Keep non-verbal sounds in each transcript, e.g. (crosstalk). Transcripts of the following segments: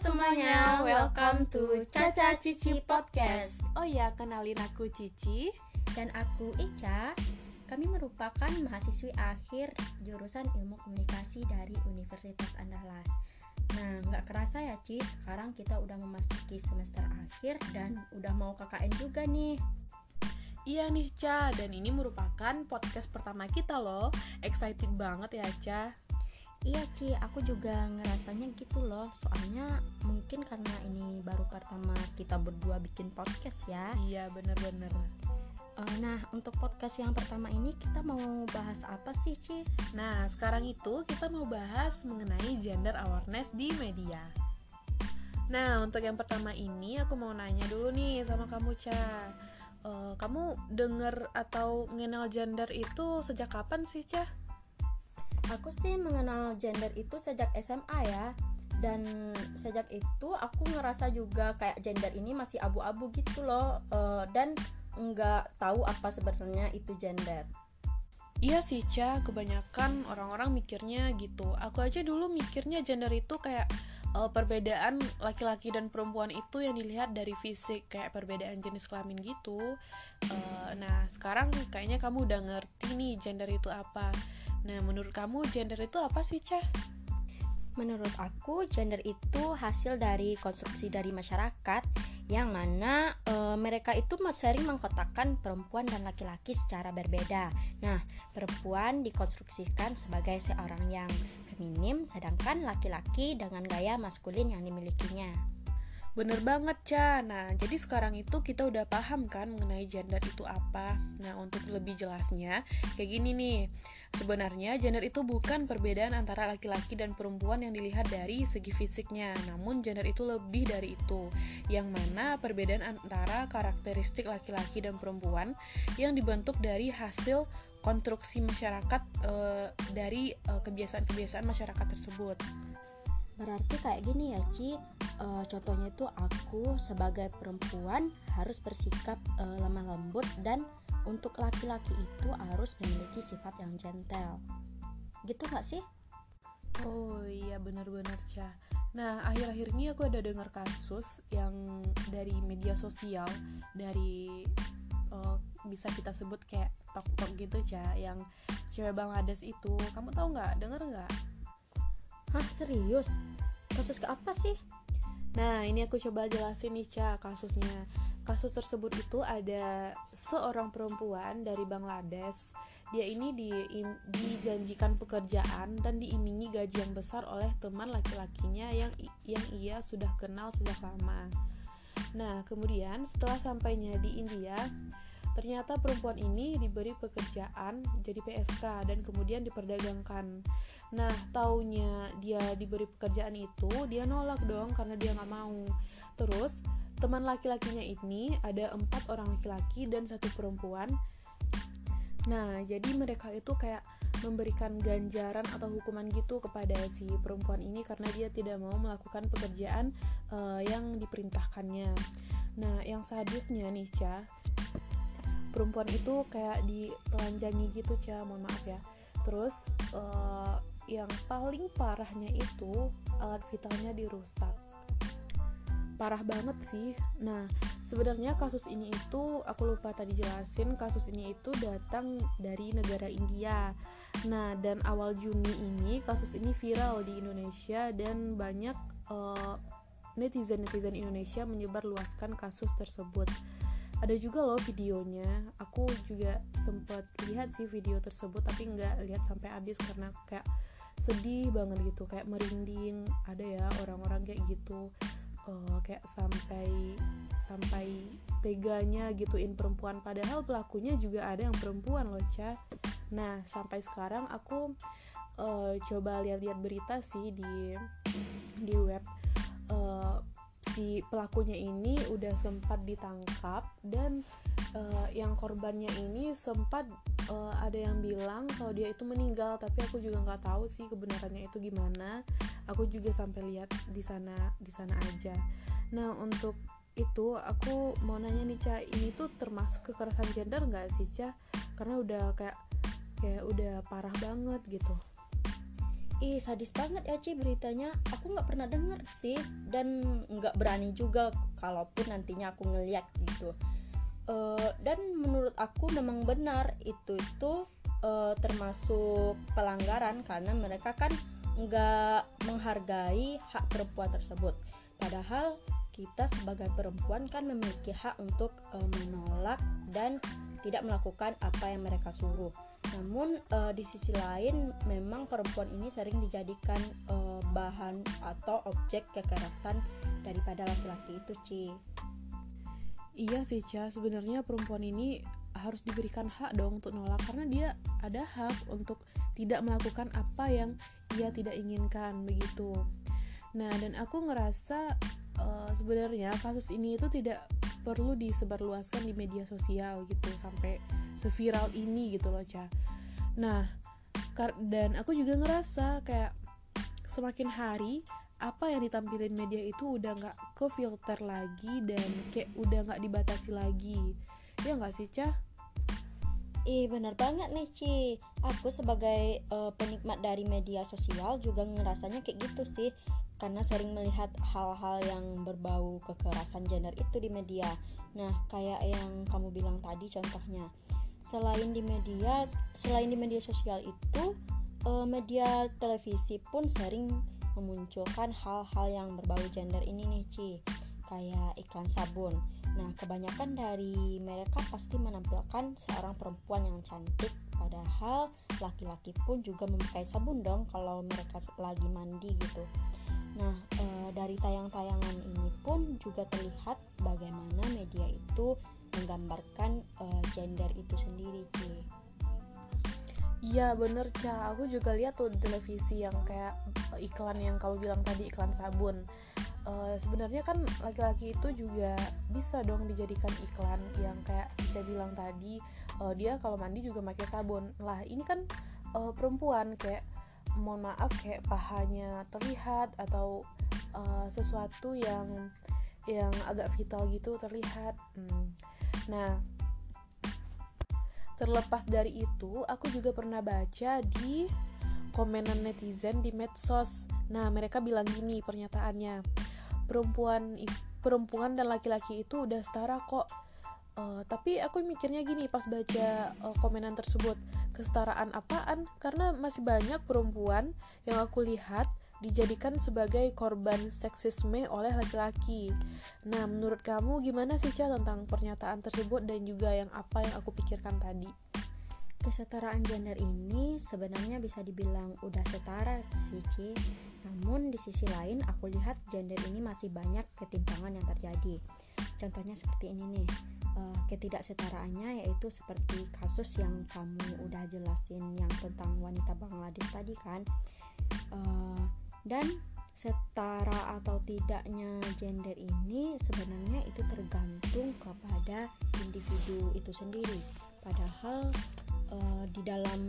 semuanya, welcome to Caca Cici Podcast. Oh ya, kenalin aku Cici. Dan aku Ica. Kami merupakan mahasiswi akhir jurusan Ilmu Komunikasi dari Universitas Andalas. Nah, nggak kerasa ya Ci, sekarang kita udah memasuki semester akhir dan udah mau KKN juga nih. Iya nih Ca, dan ini merupakan podcast pertama kita loh. Excited banget ya Ca. Iya Ci, aku juga ngerasanya gitu loh. Soalnya mungkin karena ini baru pertama kita berdua bikin podcast ya. Iya bener-bener uh, Nah untuk podcast yang pertama ini kita mau bahas apa sih Ci? Nah sekarang itu kita mau bahas mengenai gender awareness di media. Nah untuk yang pertama ini aku mau nanya dulu nih sama kamu Ca. Uh, Kamu denger atau mengenal gender itu sejak kapan sih Ca? Aku sih mengenal gender itu sejak SMA ya dan sejak itu aku ngerasa juga kayak gender ini masih abu-abu gitu loh uh, dan nggak tahu apa sebenarnya itu gender. Iya sih Ca, kebanyakan orang-orang mikirnya gitu. Aku aja dulu mikirnya gender itu kayak uh, perbedaan laki-laki dan perempuan itu yang dilihat dari fisik kayak perbedaan jenis kelamin gitu. Uh, nah sekarang kayaknya kamu udah ngerti nih gender itu apa. Nah, menurut kamu gender itu apa sih, Cah? Menurut aku, gender itu hasil dari konstruksi dari masyarakat yang mana e, mereka itu sering mengkotakkan perempuan dan laki-laki secara berbeda. Nah, perempuan dikonstruksikan sebagai seorang yang feminim, sedangkan laki-laki dengan gaya maskulin yang dimilikinya. Bener banget, Ca. Nah, jadi sekarang itu kita udah paham kan mengenai gender itu apa. Nah, untuk lebih jelasnya, kayak gini nih. Sebenarnya gender itu bukan perbedaan antara laki-laki dan perempuan yang dilihat dari segi fisiknya, namun gender itu lebih dari itu. Yang mana perbedaan antara karakteristik laki-laki dan perempuan yang dibentuk dari hasil konstruksi masyarakat e, dari eh, kebiasaan-kebiasaan masyarakat tersebut. Berarti kayak gini ya Ci uh, Contohnya itu aku sebagai perempuan harus bersikap uh, lemah lembut Dan untuk laki-laki itu harus memiliki sifat yang gentle Gitu gak sih? Oh iya benar-benar Ca Nah akhir-akhir ini aku ada dengar kasus yang dari media sosial Dari uh, bisa kita sebut kayak tok-tok gitu Ca Yang cewek Bangladesh itu Kamu tahu nggak? Dengar nggak? Hah serius? Kasus ke apa sih? Nah ini aku coba jelasin nih Ca kasusnya Kasus tersebut itu ada seorang perempuan dari Bangladesh Dia ini di, dijanjikan pekerjaan dan diimingi gaji yang besar oleh teman laki-lakinya yang, yang ia sudah kenal sejak lama Nah kemudian setelah sampainya di India Ternyata perempuan ini diberi pekerjaan jadi PSK dan kemudian diperdagangkan. Nah, taunya dia diberi pekerjaan itu, dia nolak dong karena dia nggak mau. Terus, teman laki-lakinya ini ada empat orang laki-laki dan satu perempuan. Nah, jadi mereka itu kayak memberikan ganjaran atau hukuman gitu kepada si perempuan ini karena dia tidak mau melakukan pekerjaan uh, yang diperintahkannya. Nah, yang sadisnya nih, Ca, perempuan itu kayak ditelanjangi gitu, Ca, mohon maaf ya. Terus uh, yang paling parahnya itu alat vitalnya dirusak. Parah banget sih. Nah sebenarnya kasus ini itu aku lupa tadi jelasin kasus ini itu datang dari negara India. Nah dan awal Juni ini kasus ini viral di Indonesia dan banyak uh, netizen-netizen Indonesia menyebar luaskan kasus tersebut ada juga loh videonya. Aku juga sempet lihat sih video tersebut tapi nggak lihat sampai habis karena kayak sedih banget gitu kayak merinding. Ada ya orang-orang kayak gitu uh, kayak sampai sampai teganya gituin perempuan. Padahal pelakunya juga ada yang perempuan loh ca. Nah sampai sekarang aku uh, coba lihat-lihat berita sih di di web si pelakunya ini udah sempat ditangkap dan uh, yang korbannya ini sempat uh, ada yang bilang kalau dia itu meninggal tapi aku juga nggak tahu sih kebenarannya itu gimana. Aku juga sampai lihat di sana di sana aja. Nah untuk itu aku mau nanya nih Ca ini tuh termasuk kekerasan gender nggak sih Ca? Karena udah kayak kayak udah parah banget gitu ih sadis banget ya Ci beritanya. Aku nggak pernah denger sih dan nggak berani juga kalaupun nantinya aku ngeliat gitu. Uh, dan menurut aku memang benar itu itu uh, termasuk pelanggaran karena mereka kan nggak menghargai hak perempuan tersebut. Padahal kita sebagai perempuan kan memiliki hak untuk uh, menolak dan tidak melakukan apa yang mereka suruh. Namun uh, di sisi lain memang perempuan ini sering dijadikan uh, bahan atau objek kekerasan daripada laki-laki itu, Ci. Iya sih, Ca. Sebenarnya perempuan ini harus diberikan hak dong untuk nolak karena dia ada hak untuk tidak melakukan apa yang ia tidak inginkan begitu. Nah, dan aku ngerasa uh, sebenarnya kasus ini itu tidak perlu disebarluaskan di media sosial gitu sampai seviral ini gitu loh Ca. Nah, dan aku juga ngerasa kayak semakin hari apa yang ditampilin media itu udah nggak ke filter lagi dan kayak udah nggak dibatasi lagi ya nggak sih Ca? Ih bener banget nih Ci Aku sebagai uh, penikmat dari media sosial juga ngerasanya kayak gitu sih karena sering melihat hal-hal yang berbau kekerasan gender itu di media. Nah, kayak yang kamu bilang tadi contohnya, selain di media, selain di media sosial itu, eh, media televisi pun sering memunculkan hal-hal yang berbau gender ini nih, Ci. Kayak iklan sabun. Nah, kebanyakan dari mereka pasti menampilkan seorang perempuan yang cantik padahal laki-laki pun juga memakai sabun dong kalau mereka lagi mandi gitu. Nah, e, dari tayang-tayangan ini pun juga terlihat bagaimana media itu menggambarkan e, gender itu sendiri, Ci. Iya bener Ca, aku juga lihat tuh di televisi yang kayak iklan yang kamu bilang tadi iklan sabun. Uh, Sebenarnya kan laki-laki itu juga bisa dong dijadikan iklan yang kayak Ca bilang tadi uh, Dia kalau mandi juga pakai sabun. Lah ini kan uh, perempuan kayak mohon maaf kayak pahanya terlihat atau uh, sesuatu yang yang agak vital gitu terlihat. Hmm. nah terlepas dari itu aku juga pernah baca di komenan netizen di medsos. Nah mereka bilang gini pernyataannya perempuan perempuan dan laki-laki itu udah setara kok Uh, tapi aku mikirnya gini pas baca uh, komenan tersebut kesetaraan apaan karena masih banyak perempuan yang aku lihat dijadikan sebagai korban seksisme oleh laki-laki. Nah, menurut kamu gimana sih Ca tentang pernyataan tersebut dan juga yang apa yang aku pikirkan tadi? Kesetaraan gender ini sebenarnya bisa dibilang udah setara sih Ci. Namun di sisi lain aku lihat gender ini masih banyak ketimpangan yang terjadi. Contohnya seperti ini nih uh, ketidaksetaraannya yaitu seperti kasus yang kamu udah jelasin yang tentang wanita Bangladesh tadi kan. Uh, dan setara atau tidaknya gender ini sebenarnya itu tergantung kepada individu itu sendiri. Padahal uh, di dalam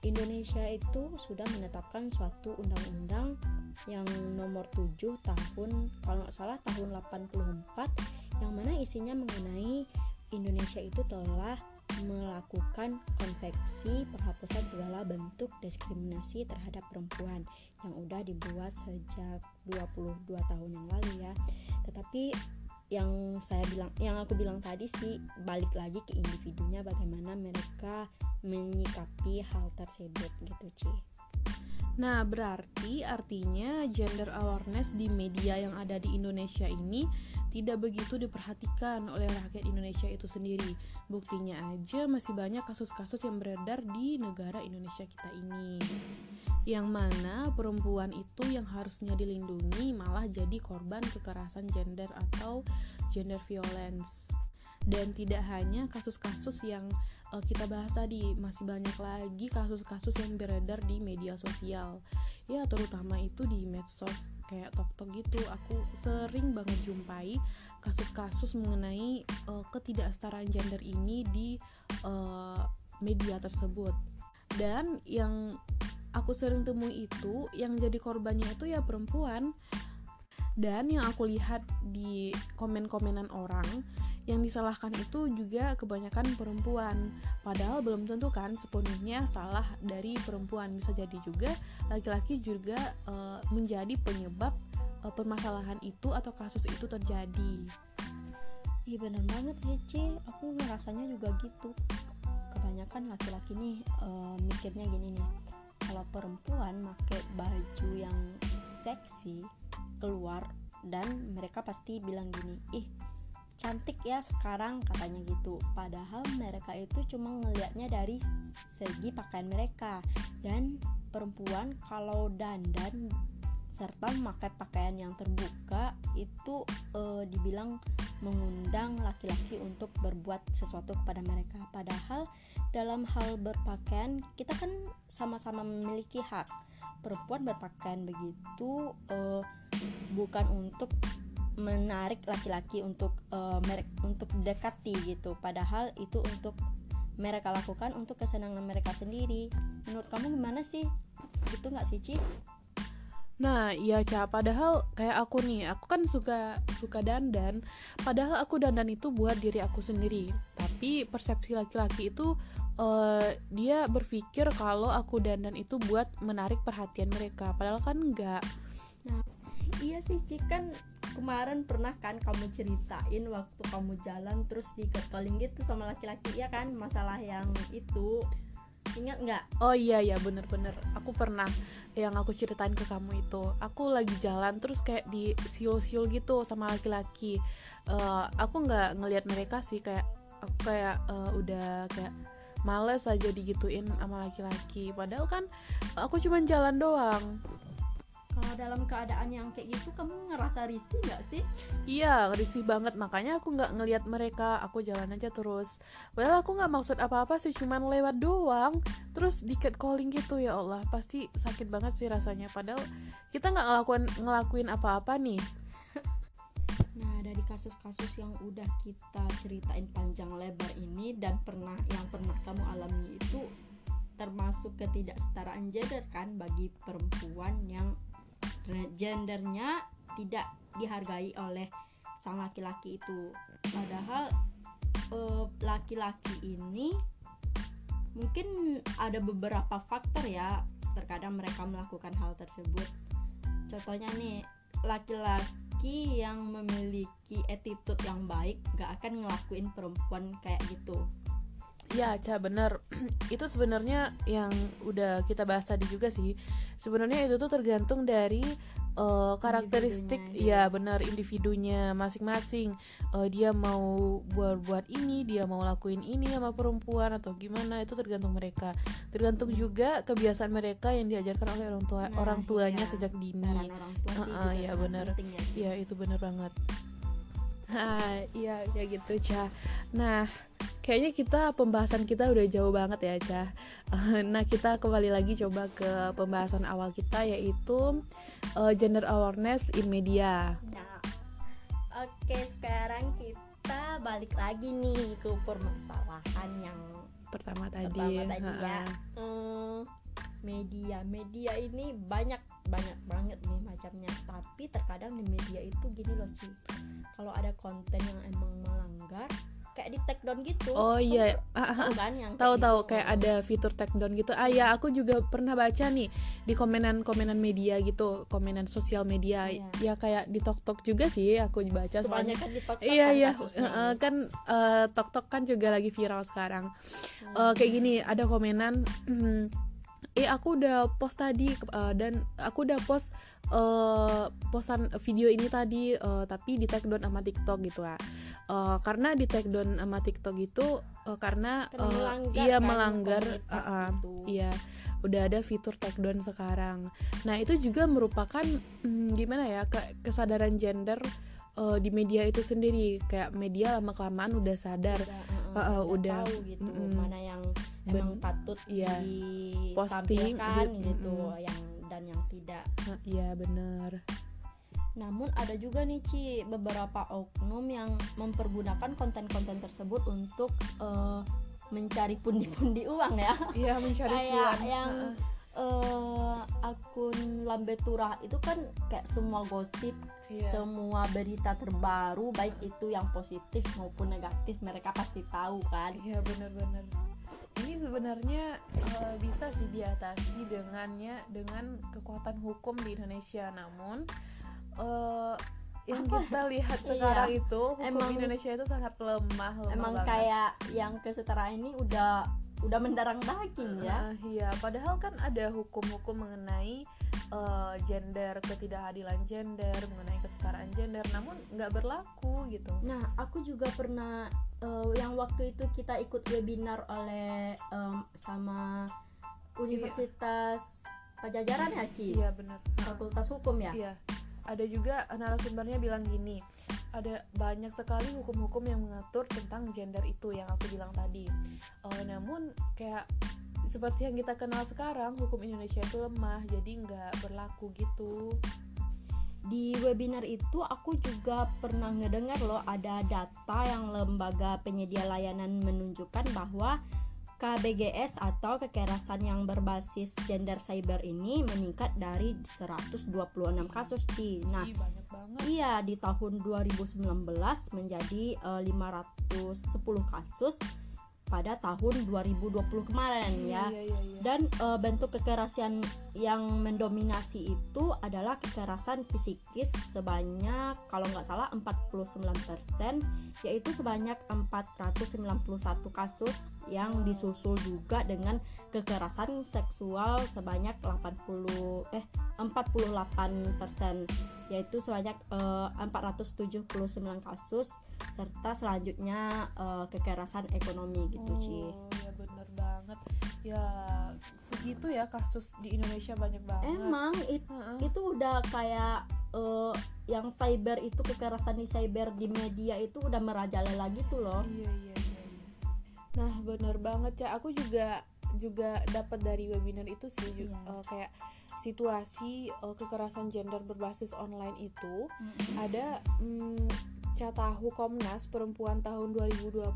Indonesia itu sudah menetapkan suatu undang-undang yang nomor 7 tahun kalau nggak salah tahun 84 yang mana isinya mengenai Indonesia itu telah melakukan konveksi penghapusan segala bentuk diskriminasi terhadap perempuan yang udah dibuat sejak 22 tahun yang lalu ya. Tetapi yang saya bilang yang aku bilang tadi sih balik lagi ke individunya bagaimana mereka menyikapi hal tersebut gitu, Ci. Nah, berarti artinya gender awareness di media yang ada di Indonesia ini tidak begitu diperhatikan oleh rakyat Indonesia itu sendiri. Buktinya aja masih banyak kasus-kasus yang beredar di negara Indonesia kita ini. Yang mana perempuan itu yang harusnya dilindungi malah jadi korban kekerasan gender atau gender violence. Dan tidak hanya kasus-kasus yang uh, kita bahas tadi, masih banyak lagi kasus-kasus yang beredar di media sosial. Ya, terutama itu di medsos kayak tok-tok gitu. Aku sering banget jumpai kasus-kasus mengenai uh, ketidaksetaraan gender ini di uh, media tersebut. Dan yang aku sering temui itu yang jadi korbannya itu ya perempuan. Dan yang aku lihat di komen-komenan orang yang disalahkan itu juga kebanyakan perempuan. Padahal belum tentu kan sepenuhnya salah dari perempuan. Bisa jadi juga laki-laki juga uh, menjadi penyebab uh, permasalahan itu atau kasus itu terjadi. Iya benar banget sih Ci. Aku ngerasanya juga gitu. Kebanyakan laki-laki nih uh, mikirnya gini nih. Kalau perempuan pakai baju yang seksi keluar dan mereka pasti bilang gini ih cantik ya sekarang katanya gitu. Padahal mereka itu cuma ngelihatnya dari segi pakaian mereka. Dan perempuan kalau dandan serta memakai pakaian yang terbuka itu e, dibilang mengundang laki-laki untuk berbuat sesuatu kepada mereka. Padahal dalam hal berpakaian kita kan sama-sama memiliki hak. Perempuan berpakaian begitu e, bukan untuk menarik laki-laki untuk uh, merek untuk dekati gitu padahal itu untuk mereka lakukan untuk kesenangan mereka sendiri menurut kamu gimana sih gitu nggak sih Ci? Nah, iya Ca, padahal kayak aku nih, aku kan suka suka dandan. Padahal aku dandan itu buat diri aku sendiri. Tapi persepsi laki-laki itu uh, dia berpikir kalau aku dandan itu buat menarik perhatian mereka. Padahal kan enggak. Nah, iya sih Ci. Kan kemarin pernah kan kamu ceritain waktu kamu jalan terus diketoling gitu sama laki-laki. Ya kan? Masalah yang itu. Ingat nggak? Oh iya ya bener-bener aku pernah yang aku ceritain ke kamu itu. Aku lagi jalan terus kayak di siul-siul gitu sama laki-laki. Uh, aku nggak ngelihat mereka sih. Kayak aku kayak uh, udah kayak males aja digituin sama laki-laki. Padahal kan aku cuma jalan doang kalau dalam keadaan yang kayak gitu kamu ngerasa risih nggak sih? Iya risih banget. Makanya aku nggak ngelihat mereka. Aku jalan aja terus. Well aku nggak maksud apa-apa sih cuman lewat doang. Terus di calling gitu ya Allah. Pasti sakit banget sih rasanya. Padahal kita nggak ngelakuin ngelakuin apa-apa nih. Nah, dari kasus-kasus yang udah kita ceritain panjang lebar ini dan pernah yang pernah kamu alami itu termasuk ketidaksetaraan gender kan bagi perempuan yang gendernya tidak dihargai oleh sang laki-laki itu. Padahal eh, laki-laki uh, ini mungkin ada beberapa faktor ya terkadang mereka melakukan hal tersebut. Contohnya nih laki-laki yang memiliki attitude yang baik gak akan ngelakuin perempuan kayak gitu Ya, Ca, bener. (clears throat) itu sebenarnya yang udah kita bahas tadi juga sih. Sebenarnya itu tuh tergantung dari uh, karakteristik ya benar individunya masing-masing. Uh, dia mau buat buat ini, dia mau lakuin ini sama perempuan atau gimana itu tergantung mereka. Tergantung juga kebiasaan mereka yang diajarkan oleh orang tua nah, orang tuanya iya. sejak dini. orang tua sih uh, uh, ya benar. Ya, ya itu benar banget. Nah, iya kayak gitu, Ca. Nah, kayaknya kita pembahasan kita udah jauh banget ya, Ca. (laughs) Nah, kita kembali lagi coba ke pembahasan awal kita yaitu uh, gender awareness in media. Nah, oke, sekarang kita balik lagi nih ke permasalahan yang pertama tadi. Pertama tadi ya. Uh, media. Media ini banyak banyak banget nih macamnya. Tapi terkadang di media itu gini loh sih kalau ada konten yang emang melanggar kayak di take down gitu. Oh iya. Tahu kan yang tahu tahu. gitu. kayak ada fitur take down gitu. Ah ya aku juga pernah baca nih di komenan komenan media gitu. Komenan sosial media. Iya. ya kayak di tok tok juga sih aku baca soalnya. Kan di tok iya iya. uh, kan uh, tok tok kan juga lagi viral sekarang. Hmm. uh, kayak gini ada komenan (clears throat) eh aku udah post tadi uh, dan aku udah post uh, postan video ini tadi uh, tapi di tag down sama TikTok gitu ya uh, karena di tag down sama TikTok itu uh, karena uh, melanggar iya kan melanggar uh, uh, iya udah ada fitur tag down sekarang. Nah itu juga merupakan hmm, gimana ya ke kesadaran gender uh, di media itu sendiri. Kayak media lama kelamaan udah sadar. Udah, uh, uh, udah tahu gitu mm, mana yang emang patut ya, posting gitu mm, yang dan yang tidak. Uh, iya bener. Namun ada juga nih Ci beberapa oknum yang mempergunakan konten-konten tersebut untuk uh, mencari pundi-pundi uang ya. Iya mencari kayak yang uh, akun lambe turah itu kan kayak semua gosip, Iya. semua berita terbaru baik itu yang positif maupun negatif mereka pasti tahu kan. Iya benar-benar. Ini sebenarnya eh, bisa sih diatasi dengannya dengan kekuatan hukum di Indonesia. Namun eh, yang Apa? kita lihat (laughs) Iya. sekarang itu hukum Emang- Indonesia itu sangat lemah, lemah Emang banget. kayak yang kesetaraan ini udah udah mendarang daging ya. Ah, iya, padahal kan ada hukum-hukum mengenai eh, gender, ketidakhadilan gender, mengenai kesetaraan gender, namun nggak berlaku gitu. Nah, aku juga pernah eh, yang waktu itu kita ikut webinar oleh em, sama Universitas Pajajaran ya, Ci? Iya benar. Fakultas Hukum ya? Iya. Ada juga narasumbernya bilang gini, ada banyak sekali hukum-hukum yang mengatur tentang gender itu yang aku bilang tadi. Eh, namun kayak seperti yang kita kenal sekarang, hukum Indonesia itu lemah, jadi nggak berlaku gitu. Di webinar itu aku juga pernah ngedengar loh ada data yang lembaga penyedia layanan menunjukkan bahwa KBGS atau kekerasan yang berbasis gender cyber ini meningkat dari 126 kasus Ci. Nah, Ih, banyak banget. Iya, di tahun 2019 menjadi eh, 510 kasus pada tahun 2020 kemarin ya. Iya, iya, iya. Dan eh, bentuk kekerasan yang mendominasi itu adalah kekerasan psikis sebanyak kalau nggak salah 49% yaitu sebanyak 491 kasus yang disusul juga dengan kekerasan seksual sebanyak 80 eh 48% yaitu sebanyak eh, 479 kasus serta selanjutnya eh, kekerasan ekonomi gitu Ci. Oh, ya bener banget. Ya segitu ya kasus di Indonesia banyak banget. Emang it- Heeh. itu udah kayak eh, yang cyber itu kekerasan di cyber di media itu udah merajalela gitu loh. Iya iya iya. iya. Nah bener banget ya. Aku juga juga dapat dari webinar itu sih ju- Iya. eh, kayak situasi eh, kekerasan gender berbasis online itu ada mm, Catahu Komnas Perempuan tahun 2020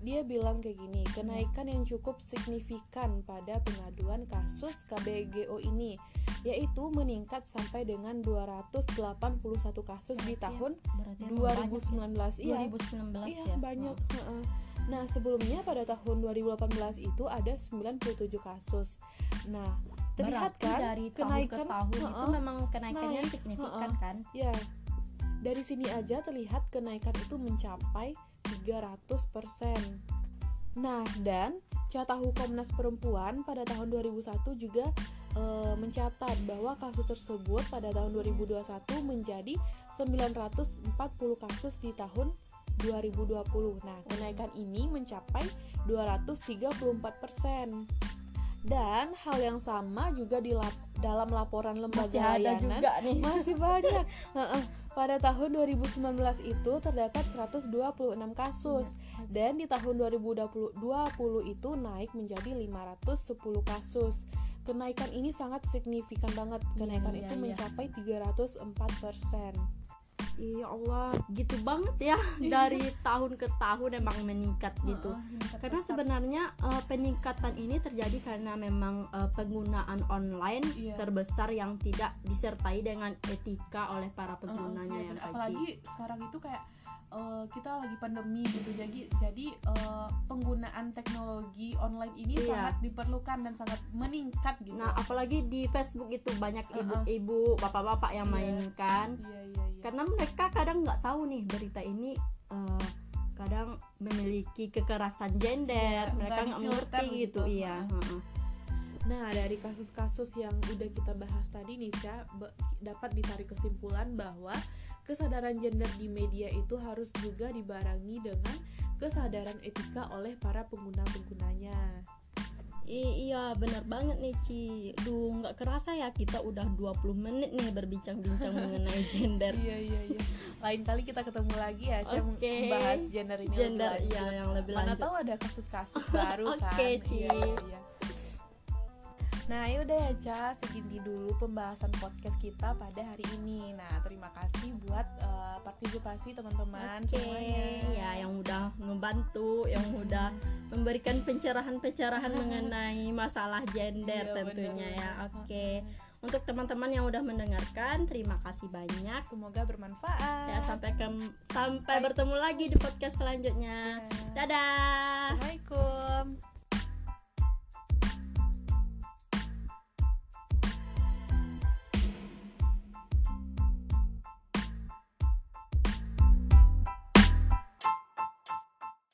dia bilang kayak gini kenaikan yang cukup signifikan pada pengaduan kasus KBGO ini yaitu meningkat sampai dengan 281 kasus di Berarti- tahun Berarti emang 2019 iya banyak ya? 2019 Iya ya. banyak. heeh. Nah sebelumnya pada tahun 2018 itu ada 97 kasus. Nah terlihat Berarti kan dari tahun kenaikan ke tahun itu heeh, memang kenaikannya naik, signifikan heeh. kan? ya dari sini aja terlihat kenaikan itu mencapai 300%. Nah dan Catahu Komnas Perempuan pada tahun 2001 juga eh, mencatat bahwa kasus tersebut pada tahun 2021 menjadi 940 kasus di tahun 2020. Nah, kenaikan ini mencapai 234%. Dan hal yang sama juga di lap- dalam laporan lembaga Masih ada layanan juga nih. masih banyak. (laughs) Pada tahun 2019 itu terdapat 126 kasus dan di tahun 2020 20 itu naik menjadi 510 kasus. Kenaikan ini sangat signifikan banget. Kenaikan iya, itu iya. mencapai 304%. Iya Allah, gitu banget ya. (laughs) Dari tahun ke tahun emang meningkat gitu. Karena sebenarnya eh, peningkatan ini terjadi karena memang eh, penggunaan online Iya. terbesar yang tidak disertai dengan etika oleh para penggunanya iya yang apalagi sekarang itu kayak eh, kita lagi pandemi gitu jadi jadi eh, penggunaan teknologi online ini Iya. sangat diperlukan dan sangat meningkat gitu Nah, apalagi di Facebook itu banyak ibu-ibu, bapak-bapak yang Iya. mainkan. iya iya iya Karena mereka kadang nggak tahu nih berita ini eh, kadang memiliki kekerasan gender, Iya, mereka nggak mengerti gitu. gitu, iya. Heeh. heeh. Nah, dari kasus-kasus yang udah kita bahas tadi nih, be- dapat ditarik kesimpulan bahwa kesadaran gender di media itu harus juga dibarengi dengan kesadaran etika oleh para pengguna-penggunanya. I- iya benar banget nih Ci Duh nggak kerasa ya kita udah 20 menit nih berbincang-bincang (laughs) mengenai gender Iya, iya, iya. Lain kali kita ketemu lagi ya, Ca, Oke. bahas gender ini Gender lebih iya yang lebih Mana lanjut tahu ada kasus-kasus baru (laughs) kan. Oke, Ci. Iya, iya, iya. Nah, yaudah ya, Ca, segini dulu pembahasan podcast kita pada hari ini. Nah, terima kasih buat eh, partisipasi teman-teman Oke, semuanya. ya yang udah ngebantu, yang udah memberikan pencerahan-pencerahan (laughs) mengenai masalah gender Iya, tentunya bener, ya. Oke. untuk teman-teman yang udah mendengarkan terima kasih banyak Semoga bermanfaat. ya sampai ke sampai bertemu lagi di podcast selanjutnya Ya. dadah Assalamualaikum.